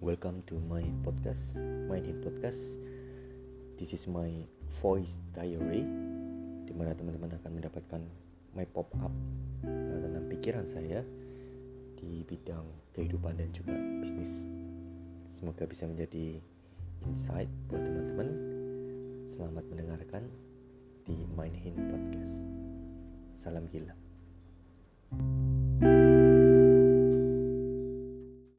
welcome to my podcast, Mind Him Podcast. This is my voice diary, di mana teman-teman akan mendapatkan my pop up uh, eh, tentang pikiran saya di bidang kehidupan dan juga bisnis. Semoga bisa menjadi insight buat teman-teman. Selamat mendengarkan di Mind Him Podcast. Salam gila.